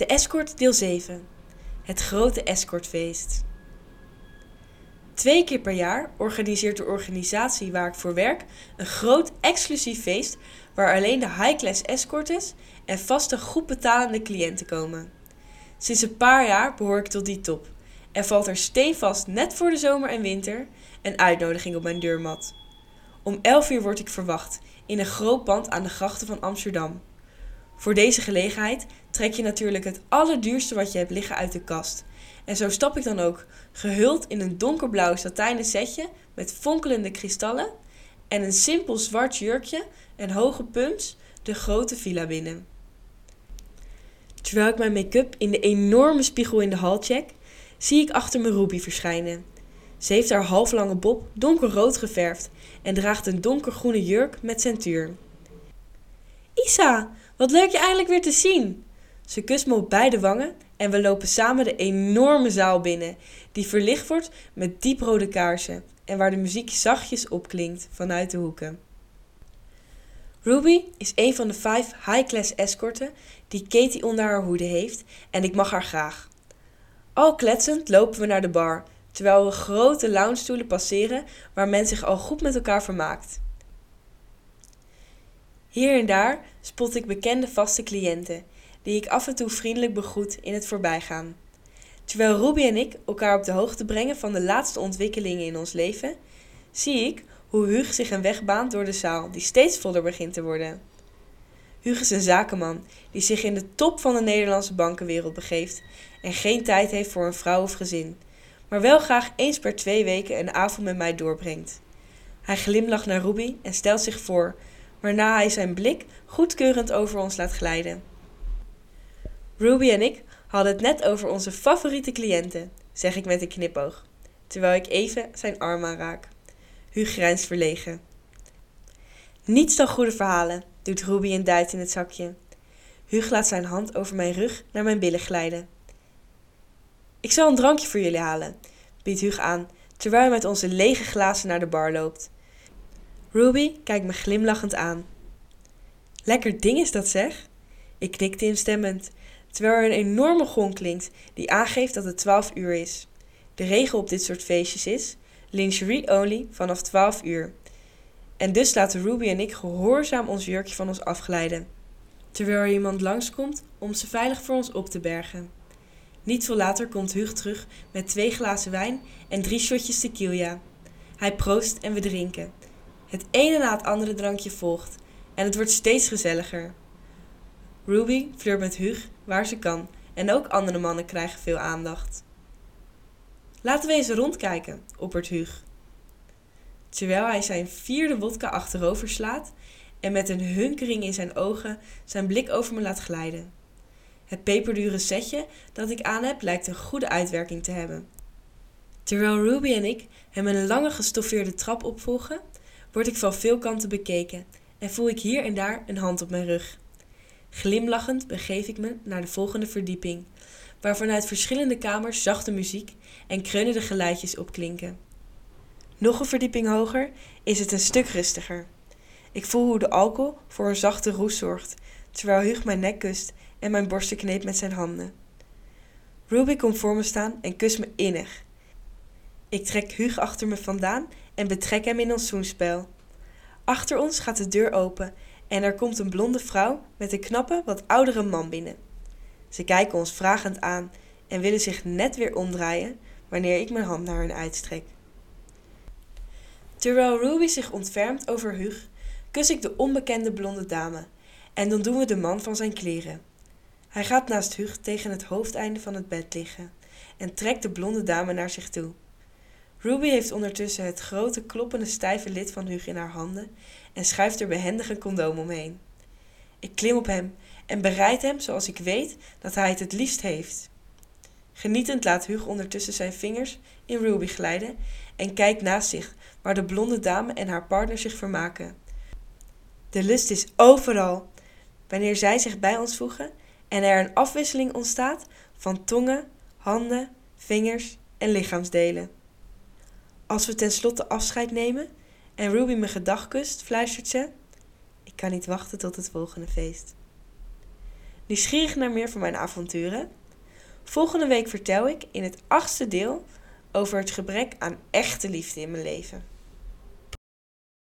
De Escort deel 7. Het grote escortfeest. Twee keer per jaar organiseert de organisatie waar ik voor werk een groot exclusief feest waar alleen de high-class escortes en vaste goed betalende cliënten komen. Sinds een paar jaar behoor ik tot die top en valt er steenvast net voor de zomer en winter een uitnodiging op mijn deurmat. Om 11 uur word ik verwacht in een groot pand aan de grachten van Amsterdam. Voor deze gelegenheid trek je natuurlijk het allerduurste wat je hebt liggen uit de kast. En zo stap ik dan ook, gehuld in een donkerblauw satijnen setje met fonkelende kristallen en een simpel zwart jurkje en hoge pumps, de grote villa binnen. Terwijl ik mijn make-up in de enorme spiegel in de hal check, zie ik achter me Ruby verschijnen. Ze heeft haar halflange bob donkerrood geverfd en draagt een donkergroene jurk met centuur. Isa, wat leuk je eindelijk weer te zien! Ze kust me op beide wangen en we lopen samen de enorme zaal binnen, die verlicht wordt met dieprode kaarsen en waar de muziek zachtjes opklinkt vanuit de hoeken. Ruby is een van de vijf high-class escorten die Katie onder haar hoede heeft en ik mag haar graag. Al kletsend lopen we naar de bar, terwijl we grote loungestoelen passeren waar men zich al goed met elkaar vermaakt. Hier en daar spot ik bekende vaste cliënten, die ik af en toe vriendelijk begroet in het voorbijgaan. Terwijl Ruby en ik elkaar op de hoogte brengen van de laatste ontwikkelingen in ons leven, zie ik hoe Hug zich een weg baant door de zaal, die steeds voller begint te worden. Hug is een zakenman die zich in de top van de Nederlandse bankenwereld begeeft en geen tijd heeft voor een vrouw of gezin, maar wel graag eens per twee weken een avond met mij doorbrengt. Hij glimlacht naar Ruby en stelt zich voor, waarna hij zijn blik goedkeurend over ons laat glijden. Ruby en ik hadden het net over onze favoriete cliënten, zeg ik met een knipoog, terwijl ik even zijn arm aanraak. Hugh grijnst verlegen. Niets dan goede verhalen, doet Ruby een duit in het zakje. Hugh laat zijn hand over mijn rug naar mijn billen glijden. Ik zal een drankje voor jullie halen, biedt Hugh aan, terwijl hij met onze lege glazen naar de bar loopt. Ruby kijkt me glimlachend aan. Lekker ding is dat zeg? Ik knikte instemmend, terwijl er een enorme gong klinkt die aangeeft dat het 12 uur is. De regel op dit soort feestjes is lingerie only vanaf 12 uur. En dus laten Ruby en ik gehoorzaam ons jurkje van ons afglijden, terwijl er iemand langskomt om ze veilig voor ons op te bergen. Niet veel later komt Hug terug met twee glazen wijn en drie shotjes tequila. Hij proost en we drinken. Het ene na het andere drankje volgt en het wordt steeds gezelliger. Ruby flirt met Hug waar ze kan en ook andere mannen krijgen veel aandacht. Laten we eens rondkijken, oppert Hug. Terwijl hij zijn vierde wodka achterover slaat en met een hunkering in zijn ogen zijn blik over me laat glijden. Het peperdure setje dat ik aan heb lijkt een goede uitwerking te hebben. Terwijl Ruby en ik hem een lange gestoffeerde trap opvolgen, word ik van veel kanten bekeken en voel ik hier en daar een hand op mijn rug. Glimlachend begeef ik me naar de volgende verdieping, waar vanuit verschillende kamers zachte muziek en kreunende geluidjes opklinken. Nog een verdieping hoger is het een stuk rustiger. Ik voel hoe de alcohol voor een zachte roes zorgt, terwijl Hug mijn nek kust en mijn borsten kneept met zijn handen. Ruby komt voor me staan en kust me innig. Ik trek Hug achter me vandaan en betrek hem in ons zoenspel. Achter ons gaat de deur open en er komt een blonde vrouw met een knappe, wat oudere man binnen. Ze kijken ons vragend aan en willen zich net weer omdraaien wanneer ik mijn hand naar hen uitstrek. Terwijl Ruby zich ontfermt over Hug, kus ik de onbekende blonde dame en dan doen we de man van zijn kleren. Hij gaat naast Hug tegen het hoofdeinde van het bed liggen en trekt de blonde dame naar zich toe. Ruby heeft ondertussen het grote kloppende stijve lid van Hug in haar handen en schuift er behendig een condoom omheen. Ik klim op hem en bereid hem zoals ik weet dat hij het het liefst heeft. Genietend laat Hug ondertussen zijn vingers in Ruby glijden en kijkt naast zich waar de blonde dame en haar partner zich vermaken. De lust is overal wanneer zij zich bij ons voegen en er een afwisseling ontstaat van tongen, handen, vingers en lichaamsdelen. Als we tenslotte afscheid nemen en Ruby me gedag kust, fluistert ze: Ik kan niet wachten tot het volgende feest. Nieuwsgierig naar meer van mijn avonturen? Volgende week vertel ik in het achtste deel over het gebrek aan echte liefde in mijn leven.